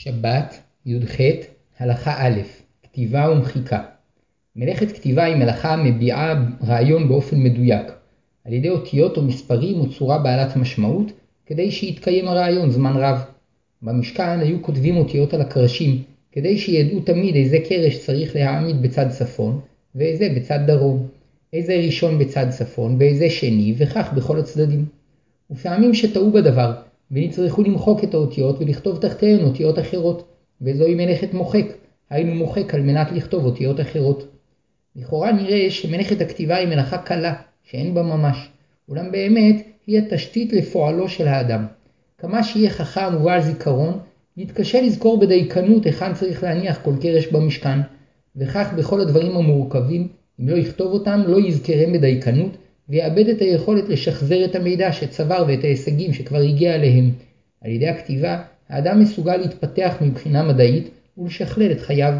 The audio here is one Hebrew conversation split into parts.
שבת, י"ח, הלכה א', כתיבה ומחיקה. מלאכת כתיבה היא מלאכה המביעה רעיון באופן מדויק, על ידי אותיות או מספרים או צורה בעלת משמעות, כדי שיתקיים הרעיון זמן רב. במשכן היו כותבים אותיות על הקרשים, כדי שידעו תמיד איזה קרש צריך להעמיד בצד צפון, ואיזה בצד דרום, איזה ראשון בצד צפון, ואיזה שני, וכך בכל הצדדים. ופעמים שטעו בדבר, ונצטרכו למחוק את האותיות ולכתוב תחתיהן אותיות אחרות, וזוהי מלאכת מוחק, היינו מוחק על מנת לכתוב אותיות אחרות. לכאורה נראה שמלאכת הכתיבה היא מלאכה קלה, שאין בה ממש, אולם באמת היא התשתית לפועלו של האדם. כמה שיהיה חכם ובעל זיכרון, יתקשה לזכור בדייקנות היכן צריך להניח כל קרש במשכן, וכך בכל הדברים המורכבים, אם לא יכתוב אותם, לא יזכרם בדייקנות, ויאבד את היכולת לשחזר את המידע שצבר ואת ההישגים שכבר הגיע אליהם. על ידי הכתיבה, האדם מסוגל להתפתח מבחינה מדעית ולשכלל את חייו.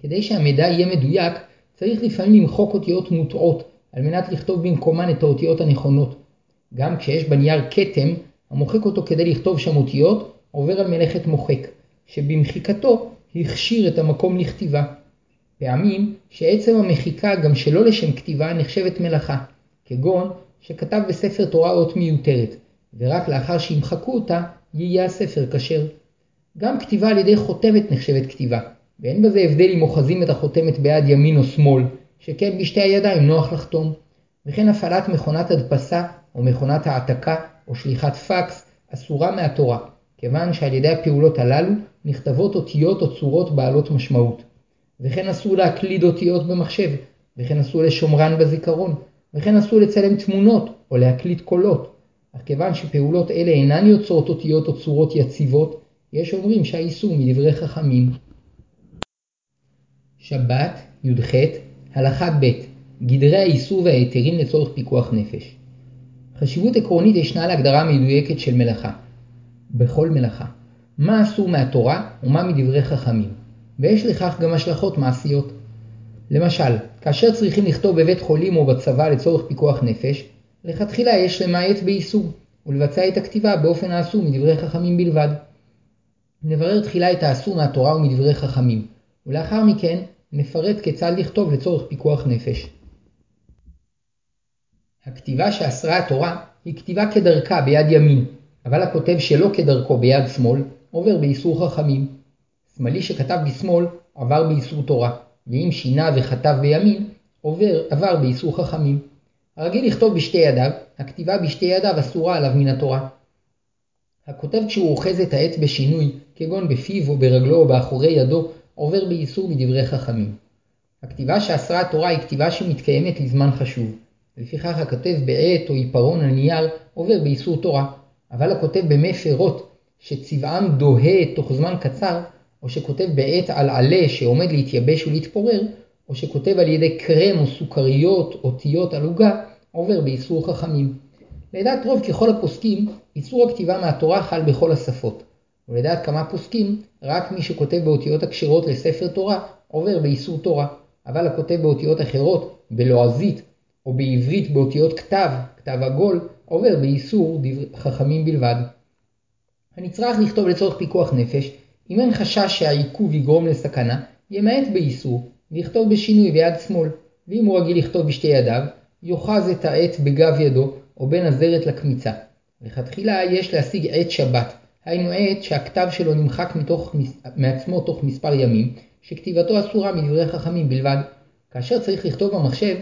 כדי שהמידע יהיה מדויק, צריך לפעמים למחוק אותיות מוטעות, על מנת לכתוב במקומן את האותיות הנכונות. גם כשיש בנייר כתם, המוחק אותו כדי לכתוב שם אותיות, עובר על מלאכת מוחק, שבמחיקתו הכשיר את המקום לכתיבה. פעמים שעצם המחיקה גם שלא לשם כתיבה נחשבת מלאכה, כגון שכתב בספר תורה אות מיותרת, ורק לאחר שימחקו אותה יהיה הספר כשר. גם כתיבה על ידי חותמת נחשבת כתיבה, ואין בזה הבדל אם אוחזים את החותמת ביד ימין או שמאל, שכן בשתי הידיים נוח לחתום. וכן הפעלת מכונת הדפסה או מכונת העתקה או שליחת פקס אסורה מהתורה, כיוון שעל ידי הפעולות הללו נכתבות אותיות או צורות בעלות משמעות. וכן אסור להקליד אותיות במחשב, וכן אסור לשומרן בזיכרון, וכן אסור לצלם תמונות או להקליט קולות. אך כיוון שפעולות אלה אינן יוצרות אותיות או צורות יציבות, יש אומרים שהאיסור מדברי חכמים. שבת, י"ח, הלכה ב' גדרי האיסור וההיתרים לצורך פיקוח נפש. חשיבות עקרונית ישנה להגדרה מדויקת של מלאכה. בכל מלאכה. מה אסור מהתורה ומה מדברי חכמים. ויש לכך גם השלכות מעשיות. למשל, כאשר צריכים לכתוב בבית חולים או בצבא לצורך פיקוח נפש, לכתחילה יש למעט באיסור, ולבצע את הכתיבה באופן האסור מדברי חכמים בלבד. נברר תחילה את האסור מהתורה ומדברי חכמים, ולאחר מכן נפרט כיצד לכתוב לצורך פיקוח נפש. הכתיבה שאסרה התורה היא כתיבה כדרכה ביד ימין, אבל הכותב שלא כדרכו ביד שמאל עובר באיסור חכמים. שמאלי שכתב בשמאל עבר באיסור תורה, ואם שינה וכתב בימין עובר, עבר באיסור חכמים. הרגיל לכתוב בשתי ידיו, הכתיבה בשתי ידיו אסורה עליו מן התורה. הכותב כשהוא אוחז את העט בשינוי, כגון בפיו או ברגלו או באחורי ידו, עובר באיסור מדברי חכמים. הכתיבה שאסרה התורה היא כתיבה שמתקיימת לזמן חשוב. לפיכך הכותב בעט או עיפרון על נייר עובר באיסור תורה, אבל הכותב במי פירות שצבעם דוהה תוך זמן קצר, או שכותב בעט על עלה שעומד להתייבש ולהתפורר, או שכותב על ידי קרם או סוכריות, אותיות על עוגה, עובר באיסור חכמים. לדעת רוב ככל הפוסקים, איסור הכתיבה מהתורה חל בכל השפות. ולדעת כמה פוסקים, רק מי שכותב באותיות הכשרות לספר תורה, עובר באיסור תורה. אבל הכותב באותיות אחרות, בלועזית, או בעברית באותיות כתב, כתב עגול, עובר באיסור חכמים בלבד. הנצרך לכתוב לצורך פיקוח נפש, אם אין חשש שהעיכוב יגרום לסכנה, ימעט באיסור, ויכתוב בשינוי ביד שמאל, ואם הוא רגיל לכתוב בשתי ידיו, יאחז את העט בגב ידו, או בין הזרת לקמיצה. לכתחילה יש להשיג עת שבת, היינו עת שהכתב שלו נמחק מתוך, מעצמו תוך מספר ימים, שכתיבתו אסורה מדברי חכמים בלבד. כאשר צריך לכתוב במחשב,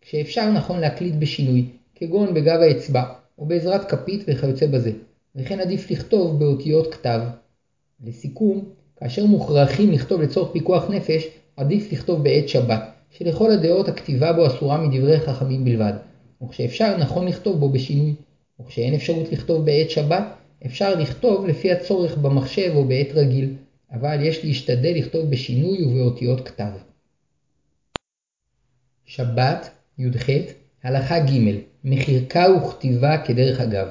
כשאפשר נכון להקליד בשינוי, כגון בגב האצבע, או בעזרת כפית וכיוצא בזה, וכן עדיף לכתוב באותיות כתב. לסיכום, כאשר מוכרחים לכתוב לצורך פיקוח נפש, עדיף לכתוב בעת שבת, שלכל הדעות הכתיבה בו אסורה מדברי חכמים בלבד, וכשאפשר נכון לכתוב בו בשינוי, וכשאין אפשרות לכתוב בעת שבת, אפשר לכתוב לפי הצורך במחשב או בעת רגיל, אבל יש להשתדל לכתוב בשינוי ובאותיות כתב. שבת, י"ח, הלכה ג' מחיקה וכתיבה כדרך אגב.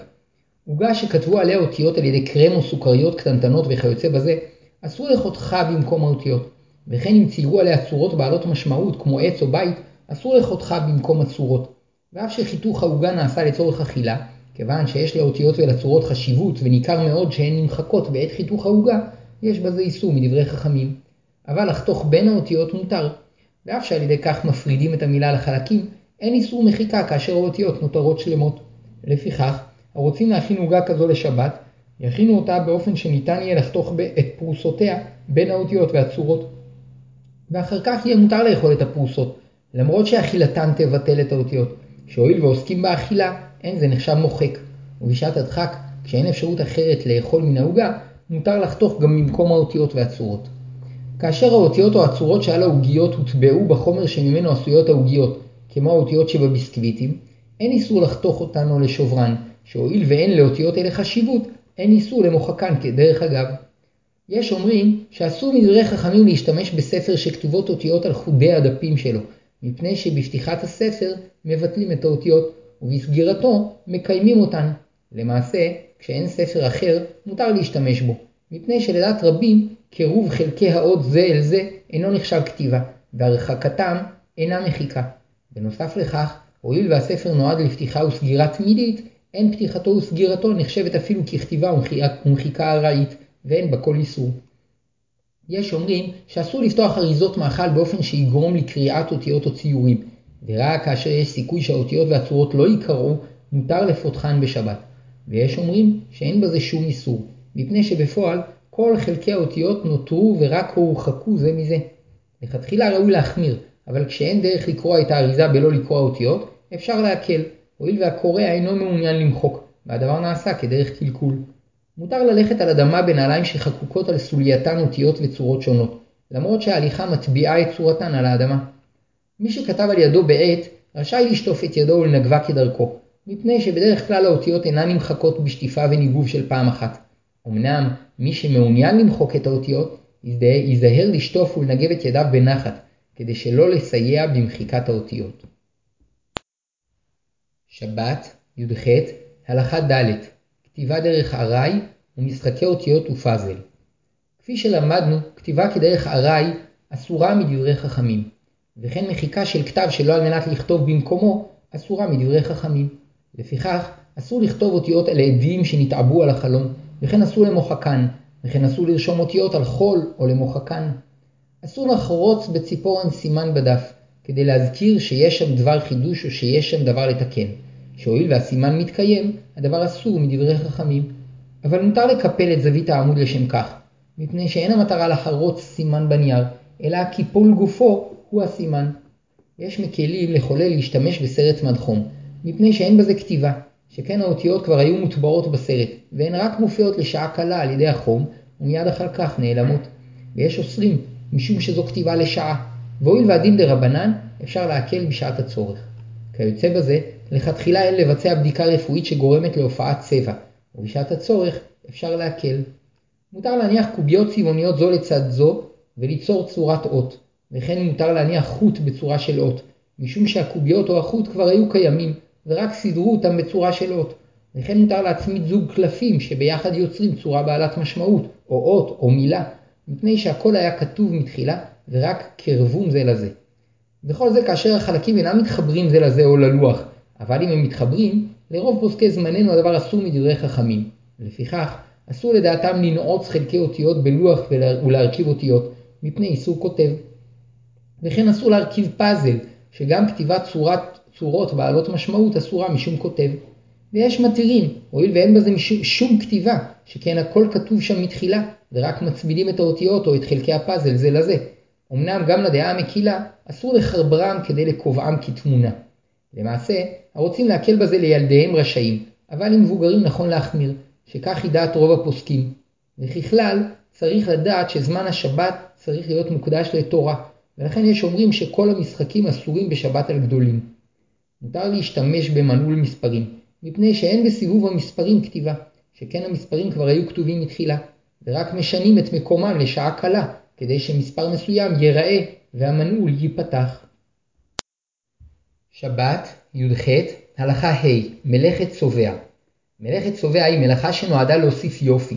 עוגה שכתבו עליה אותיות על ידי קרם או סוכריות קטנטנות וכיוצא בזה, אסור לחותכה במקום האותיות, וכן אם ציירו עליה צורות בעלות משמעות כמו עץ או בית, אסור לחותכה במקום הצורות. ואף שחיתוך העוגה נעשה לצורך אכילה, כיוון שיש לאותיות ולצורות חשיבות וניכר מאוד שהן נמחקות בעת חיתוך העוגה, יש בזה איסור מדברי חכמים. אבל לחתוך בין האותיות מותר, ואף שעל ידי כך מפרידים את המילה לחלקים, אין איסור מחיקה כאשר האותיות נותרות שלמות. לפיכך, הרוצים להכין עוגה כזו לשבת, יכינו אותה באופן שניתן יהיה לחתוך את פרוסותיה בין האותיות והצורות. ואחר כך יהיה מותר לאכול את הפרוסות, למרות שאכילתן תבטל את האותיות, שהואיל ועוסקים באכילה, אין זה נחשב מוחק. ובשעת הדחק, כשאין אפשרות אחרת לאכול מן העוגה, מותר לחתוך גם במקום האותיות והצורות. כאשר האותיות או הצורות שעל העוגיות הוטבעו בחומר שממנו עשויות העוגיות, כמו האותיות שבביסקוויטים, אין איסור לחתוך אותן או לשוברן, שהואיל ואין לאותיות אלה חשיבות, אין איסור למוחקן כדרך אגב. יש אומרים שאסור מדברי חכמים להשתמש בספר שכתובות אותיות על חודי הדפים שלו, מפני שבפתיחת הספר מבטלים את האותיות, ובסגירתו מקיימים אותן. למעשה, כשאין ספר אחר, מותר להשתמש בו, מפני שלדעת רבים, קירוב חלקי האות זה אל זה אינו נחשב כתיבה, והרחקתם אינה מחיקה. בנוסף לכך, הואיל והספר נועד לפתיחה וסגירה תמידית, אין פתיחתו וסגירתו נחשבת אפילו ככתיבה ומחיקה ארעית, ואין בה כל איסור. יש אומרים שאסור לפתוח אריזות מאכל באופן שיגרום לקריאת אותיות או ציורים, ורק כאשר יש סיכוי שהאותיות והצורות לא ייקראו, מותר לפותחן בשבת. ויש אומרים שאין בזה שום איסור, מפני שבפועל כל חלקי האותיות נותרו ורק הורחקו זה מזה. לכתחילה ראוי להחמיר, אבל כשאין דרך לקרוא את האריזה בלא לקרוא אותיות, אפשר להקל, הואיל והקורא אינו מעוניין למחוק, והדבר נעשה כדרך קלקול. מותר ללכת על אדמה בנעליים שחקוקות על סולייתן אותיות וצורות שונות, למרות שההליכה מטביעה את צורתן על האדמה. מי שכתב על ידו בעט, רשאי לשטוף את ידו ולנגבה כדרכו, מפני שבדרך כלל האותיות אינן נמחקות בשטיפה וניגוב של פעם אחת. אמנם, מי שמעוניין למחוק את האותיות, ייזהר לשטוף ולנגב את ידיו בנחת, כדי שלא לסייע במחיקת האותיות. שבת, י"ח, הלכה ד' כתיבה דרך ארעי ומשחקי אותיות ופאזל. כפי שלמדנו, כתיבה כדרך ארעי אסורה מדברי חכמים, וכן מחיקה של כתב שלא על מנת לכתוב במקומו אסורה מדברי חכמים. לפיכך, אסור לכתוב אותיות על עדים שנתעבו על החלון, וכן אסור למוחקן, וכן אסור לרשום אותיות על חול או למוחקן. אסור לחרוץ בציפורן סימן בדף, כדי להזכיר שיש שם דבר חידוש או שיש שם דבר לתקן. שהואיל והסימן מתקיים, הדבר אסור מדברי חכמים. אבל מותר לקפל את זווית העמוד לשם כך, מפני שאין המטרה לחרוץ סימן בנייר, אלא קיפול גופו הוא הסימן. יש מקלים לחולל להשתמש בסרט מדחום, מפני שאין בזה כתיבה, שכן האותיות כבר היו מוטבעות בסרט, והן רק מופיעות לשעה קלה על ידי החום, ומיד אחר כך נעלמות. ויש אוסרים, משום שזו כתיבה לשעה, והואיל והדין דה רבנן, אפשר להקל בשעת הצורך. כיוצא בזה, לכתחילה אין לבצע בדיקה רפואית שגורמת להופעת צבע, ובשעת הצורך אפשר להקל. מותר להניח קוביות צבעוניות זו לצד זו וליצור צורת אות, וכן מותר להניח חוט בצורה של אות, משום שהקוביות או החוט כבר היו קיימים, ורק סידרו אותם בצורה של אות. וכן מותר להצמיד זוג קלפים שביחד יוצרים צורה בעלת משמעות, או אות או מילה, מפני שהכל היה כתוב מתחילה, ורק קרבום זה לזה. וכל זה כאשר החלקים אינם מתחברים זה לזה או ללוח, אבל אם הם מתחברים, לרוב פוסקי זמננו הדבר אסור מדברי חכמים. לפיכך, אסור לדעתם לנעוץ חלקי אותיות בלוח ולהרכיב אותיות, מפני איסור כותב. וכן אסור להרכיב פאזל, שגם כתיבת צורת, צורות בעלות משמעות אסורה משום כותב. ויש מתירים, הואיל ואין בזה משום, שום כתיבה, שכן הכל כתוב שם מתחילה, ורק מצמידים את האותיות או את חלקי הפאזל זה לזה. אמנם גם לדעה המקילה, אסור לחברם כדי לקובעם כתמונה. למעשה, הרוצים להקל בזה לילדיהם רשאים, אבל למבוגרים נכון להחמיר, שכך היא דעת רוב הפוסקים. וככלל, צריך לדעת שזמן השבת צריך להיות מוקדש לתורה, ולכן יש אומרים שכל המשחקים אסורים בשבת על גדולים. מותר להשתמש במנעול מספרים, מפני שאין בסיבוב המספרים כתיבה, שכן המספרים כבר היו כתובים מתחילה, ורק משנים את מקומם לשעה קלה, כדי שמספר מסוים ייראה והמנעול ייפתח. שבת, י"ח, הלכה ה' מלאכת צובע. מלאכת צובע היא מלאכה שנועדה להוסיף יופי.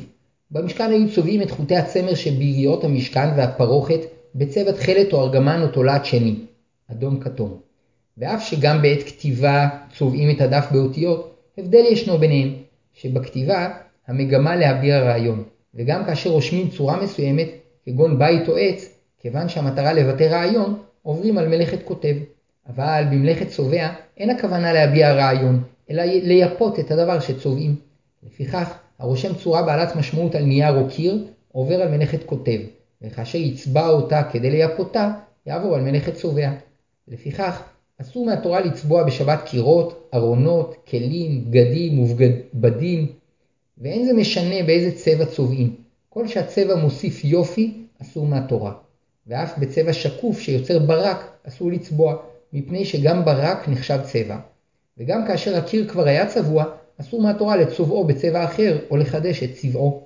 במשכן היו צובעים את חוטי הצמר שביריות המשכן והפרוכת בצבע תכלת או ארגמן או תולעת שני, אדום כתום. ואף שגם בעת כתיבה צובעים את הדף באותיות, הבדל ישנו ביניהם, שבכתיבה המגמה להביע רעיון, וגם כאשר רושמים צורה מסוימת, כגון בית או עץ, כיוון שהמטרה לבטא רעיון, עוברים על מלאכת כותב. אבל במלאכת צובע אין הכוונה להביע רעיון, אלא לייפות את הדבר שצובעים. לפיכך, הרושם צורה בעלת משמעות על נייר או קיר, עובר על מלאכת כותב, וכאשר יצבע אותה כדי לייפותה, יעבור על מלאכת צובע. לפיכך, אסור מהתורה לצבוע בשבת קירות, ארונות, כלים, בגדים ובגדים, ואין זה משנה באיזה צבע צובעים. כל שהצבע מוסיף יופי, אסור מהתורה. ואף בצבע שקוף שיוצר ברק, אסור לצבוע, מפני שגם ברק נחשב צבע. וגם כאשר הקיר כבר היה צבוע, אסור מהתורה לצובעו בצבע אחר או לחדש את צבעו.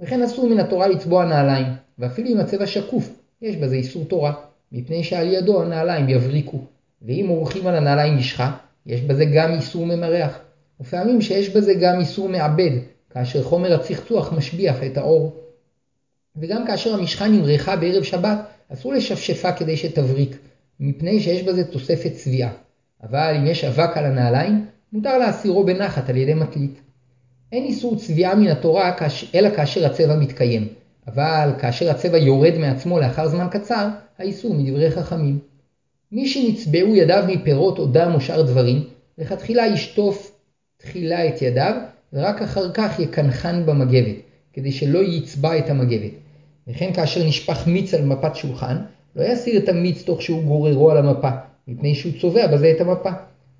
וכן אסור מן התורה לצבוע נעליים, ואפילו אם הצבע שקוף, יש בזה איסור תורה, מפני שעל ידו הנעליים יבריקו. ואם עורכים על הנעליים משחה, יש בזה גם איסור ממרח. ופעמים שיש בזה גם איסור מעבד, כאשר חומר הצחצוח משביח את האור. וגם כאשר המשחה נמרחה בערב שבת, אסור לשפשפה כדי שתבריק, מפני שיש בזה תוספת צביעה. אבל אם יש אבק על הנעליים, מותר להסירו בנחת על ידי מטלית. אין איסור צביעה מן התורה אלא כאשר הצבע מתקיים, אבל כאשר הצבע יורד מעצמו לאחר זמן קצר, האיסור מדברי חכמים. מי שנצבעו ידיו מפירות או דם או שאר דברים, לכתחילה ישטוף תחילה את ידיו, ורק אחר כך יקנחן במגבת, כדי שלא יצבע את המגבת. וכן כאשר נשפך מיץ על מפת שולחן, לא יסיר את המיץ תוך שהוא גוררו על המפה, מפני שהוא צובע בזה את המפה.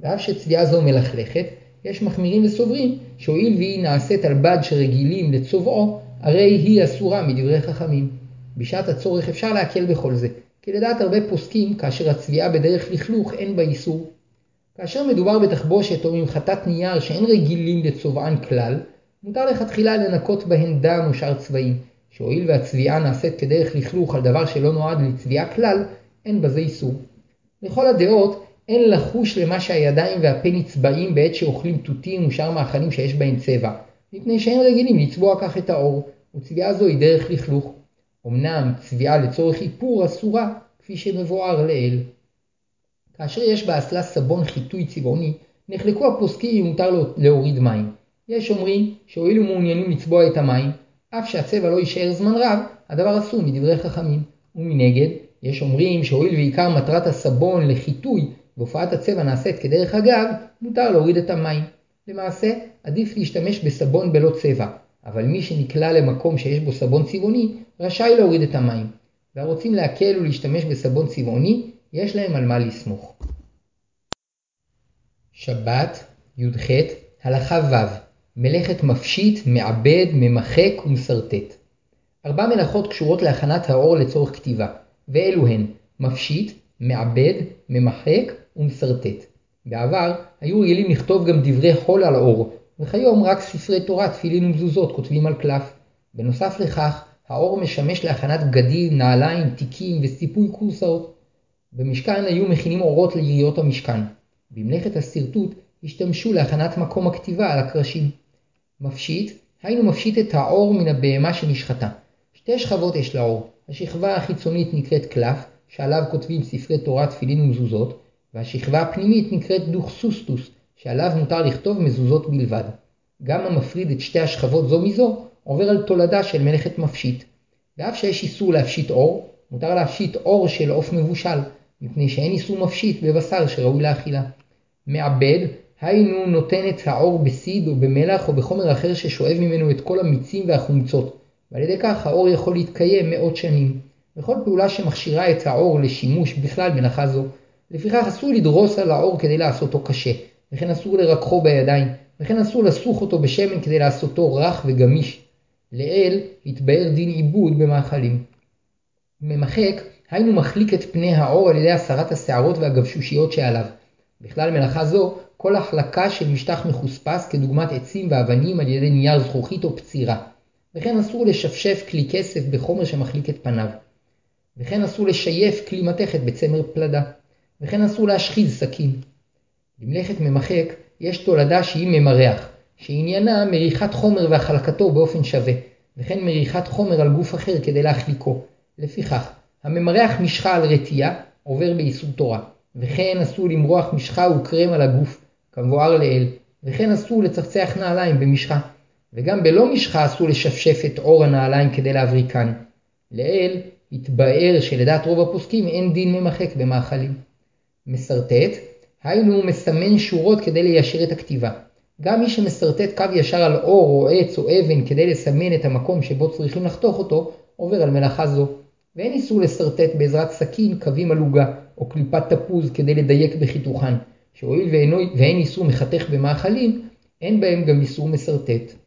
ואף שצביעה זו מלכלכת, יש מחמירים וסוברים שהואיל והיא נעשית על בד שרגילים לצובעו, הרי היא אסורה מדברי חכמים. בשעת הצורך אפשר להקל בכל זה, כי לדעת הרבה פוסקים, כאשר הצביעה בדרך לכלוך אין בה איסור. כאשר מדובר בתחבושת או ממחטת נייר שאין רגילים לצובען כלל, מותר לכתחילה לנקות בהן דם או שאר צבעים, שהואיל והצביעה נעשית כדרך לכלוך על דבר שלא נועד לצביעה כלל, אין בזה איסור. לכל הדעות, אין לחוש למה שהידיים והפה נצבעים בעת שאוכלים תותים ושאר מאכלים שיש בהם צבע, מפני שאין רגילים לצבוע כך את האור, וצביעה זו היא דרך לכלוך. אמנם צביעה לצורך איפור אסורה, כפי שמבואר לעיל. כאשר יש באסלה סבון חיטוי צבעוני, נחלקו הפוסקים אם מותר להוריד מים. יש אומרים שהואילו מעוניינים לצבוע את המים, אף שהצבע לא יישאר זמן רב, הדבר אסור מדברי חכמים. ומנגד, יש אומרים שהואיל ועיקר מטרת הסבון לחיטוי והופעת הצבע נעשית כדרך אגב, מותר להוריד את המים. למעשה, עדיף להשתמש בסבון בלא צבע, אבל מי שנקלע למקום שיש בו סבון צבעוני, רשאי להוריד את המים. והרוצים להקל ולהשתמש בסבון צבעוני, יש להם על מה לסמוך. שבת, י"ח, הלכה ו' מלאכת מפשיט, מעבד, ממחק ומסרטט. ארבע מלאכות קשורות להכנת האור לצורך כתיבה, ואלו הן מפשיט, מעבד, ממחק ומסרטט. בעבר היו רגילים לכתוב גם דברי חול על האור, וכיום רק ספרי תורה, תפילין ומזוזות כותבים על קלף. בנוסף לכך, האור משמש להכנת בגדים, נעליים, תיקים וסיפוי כורסאות. במשכן היו מכינים אורות ליריות המשכן. במלאכת השרטוט השתמשו להכנת מקום הכתיבה על הקרשים. מפשיט, היינו מפשיט את העור מן הבהמה שנשחטה. שתי שכבות יש לעור, השכבה החיצונית נקראת קלף, שעליו כותבים ספרי תורה, תפילין ומזוזות, והשכבה הפנימית נקראת דוכסוסטוס, שעליו מותר לכתוב מזוזות בלבד. גם המפריד את שתי השכבות זו מזו, עובר על תולדה של מלאכת מפשיט. ואף שיש איסור להפשיט עור, מותר להפשיט עור של עוף מבושל, מפני שאין איסור מפשיט בבשר שראוי לאכילה. מעבד, היינו נותן את העור בסיד או במלח או בחומר אחר ששואב ממנו את כל המיצים והחומצות, ועל ידי כך העור יכול להתקיים מאות שנים. וכל פעולה שמכשירה את העור לשימוש בכלל מלאכה זו. לפיכך אסור לדרוס על העור כדי לעשותו קשה, וכן אסור לרככו בידיים, וכן אסור לסוך אותו בשמן כדי לעשותו רך וגמיש. לעיל התבאר דין עיבוד במאכלים. ממחק, היינו מחליק את פני העור על ידי הסרת השערות והגבשושיות שעליו. בכלל מלאכה זו, כל החלקה של משטח מחוספס כדוגמת עצים ואבנים על ידי נייר זכוכית או פצירה. וכן אסור לשפשף כלי כסף בחומר שמחליק את פניו. וכן אסור לשייף כלי מתכת בצמר פלדה. וכן אסור להשחיז סכין. במלאכת ממחק יש תולדה שהיא ממרח, שעניינה מריחת חומר והחלקתו באופן שווה, וכן מריחת חומר על גוף אחר כדי להחליקו. לפיכך, הממרח משחה על רטייה עובר באיסור תורה, וכן אסור למרוח משחה וקרם על הגוף, כמבואר לעיל, וכן אסור לצחצח נעליים במשחה. וגם בלא משחה אסור לשפשף את עור הנעליים כדי להבריקן. לעיל התבאר שלדעת רוב הפוסקים אין דין ממחק במאכלים. מסרטט, היינו מסמן שורות כדי ליישר את הכתיבה. גם מי שמסרטט קו ישר על אור או עץ או אבן כדי לסמן את המקום שבו צריכים לחתוך אותו, עובר על מלאכה זו. ואין איסור לשרטט בעזרת סכין קווים על עוגה או קליפת תפוז כדי לדייק בחיתוכן, שהואיל ואין איסור מחתך במאכלים, אין בהם גם איסור מסרטט.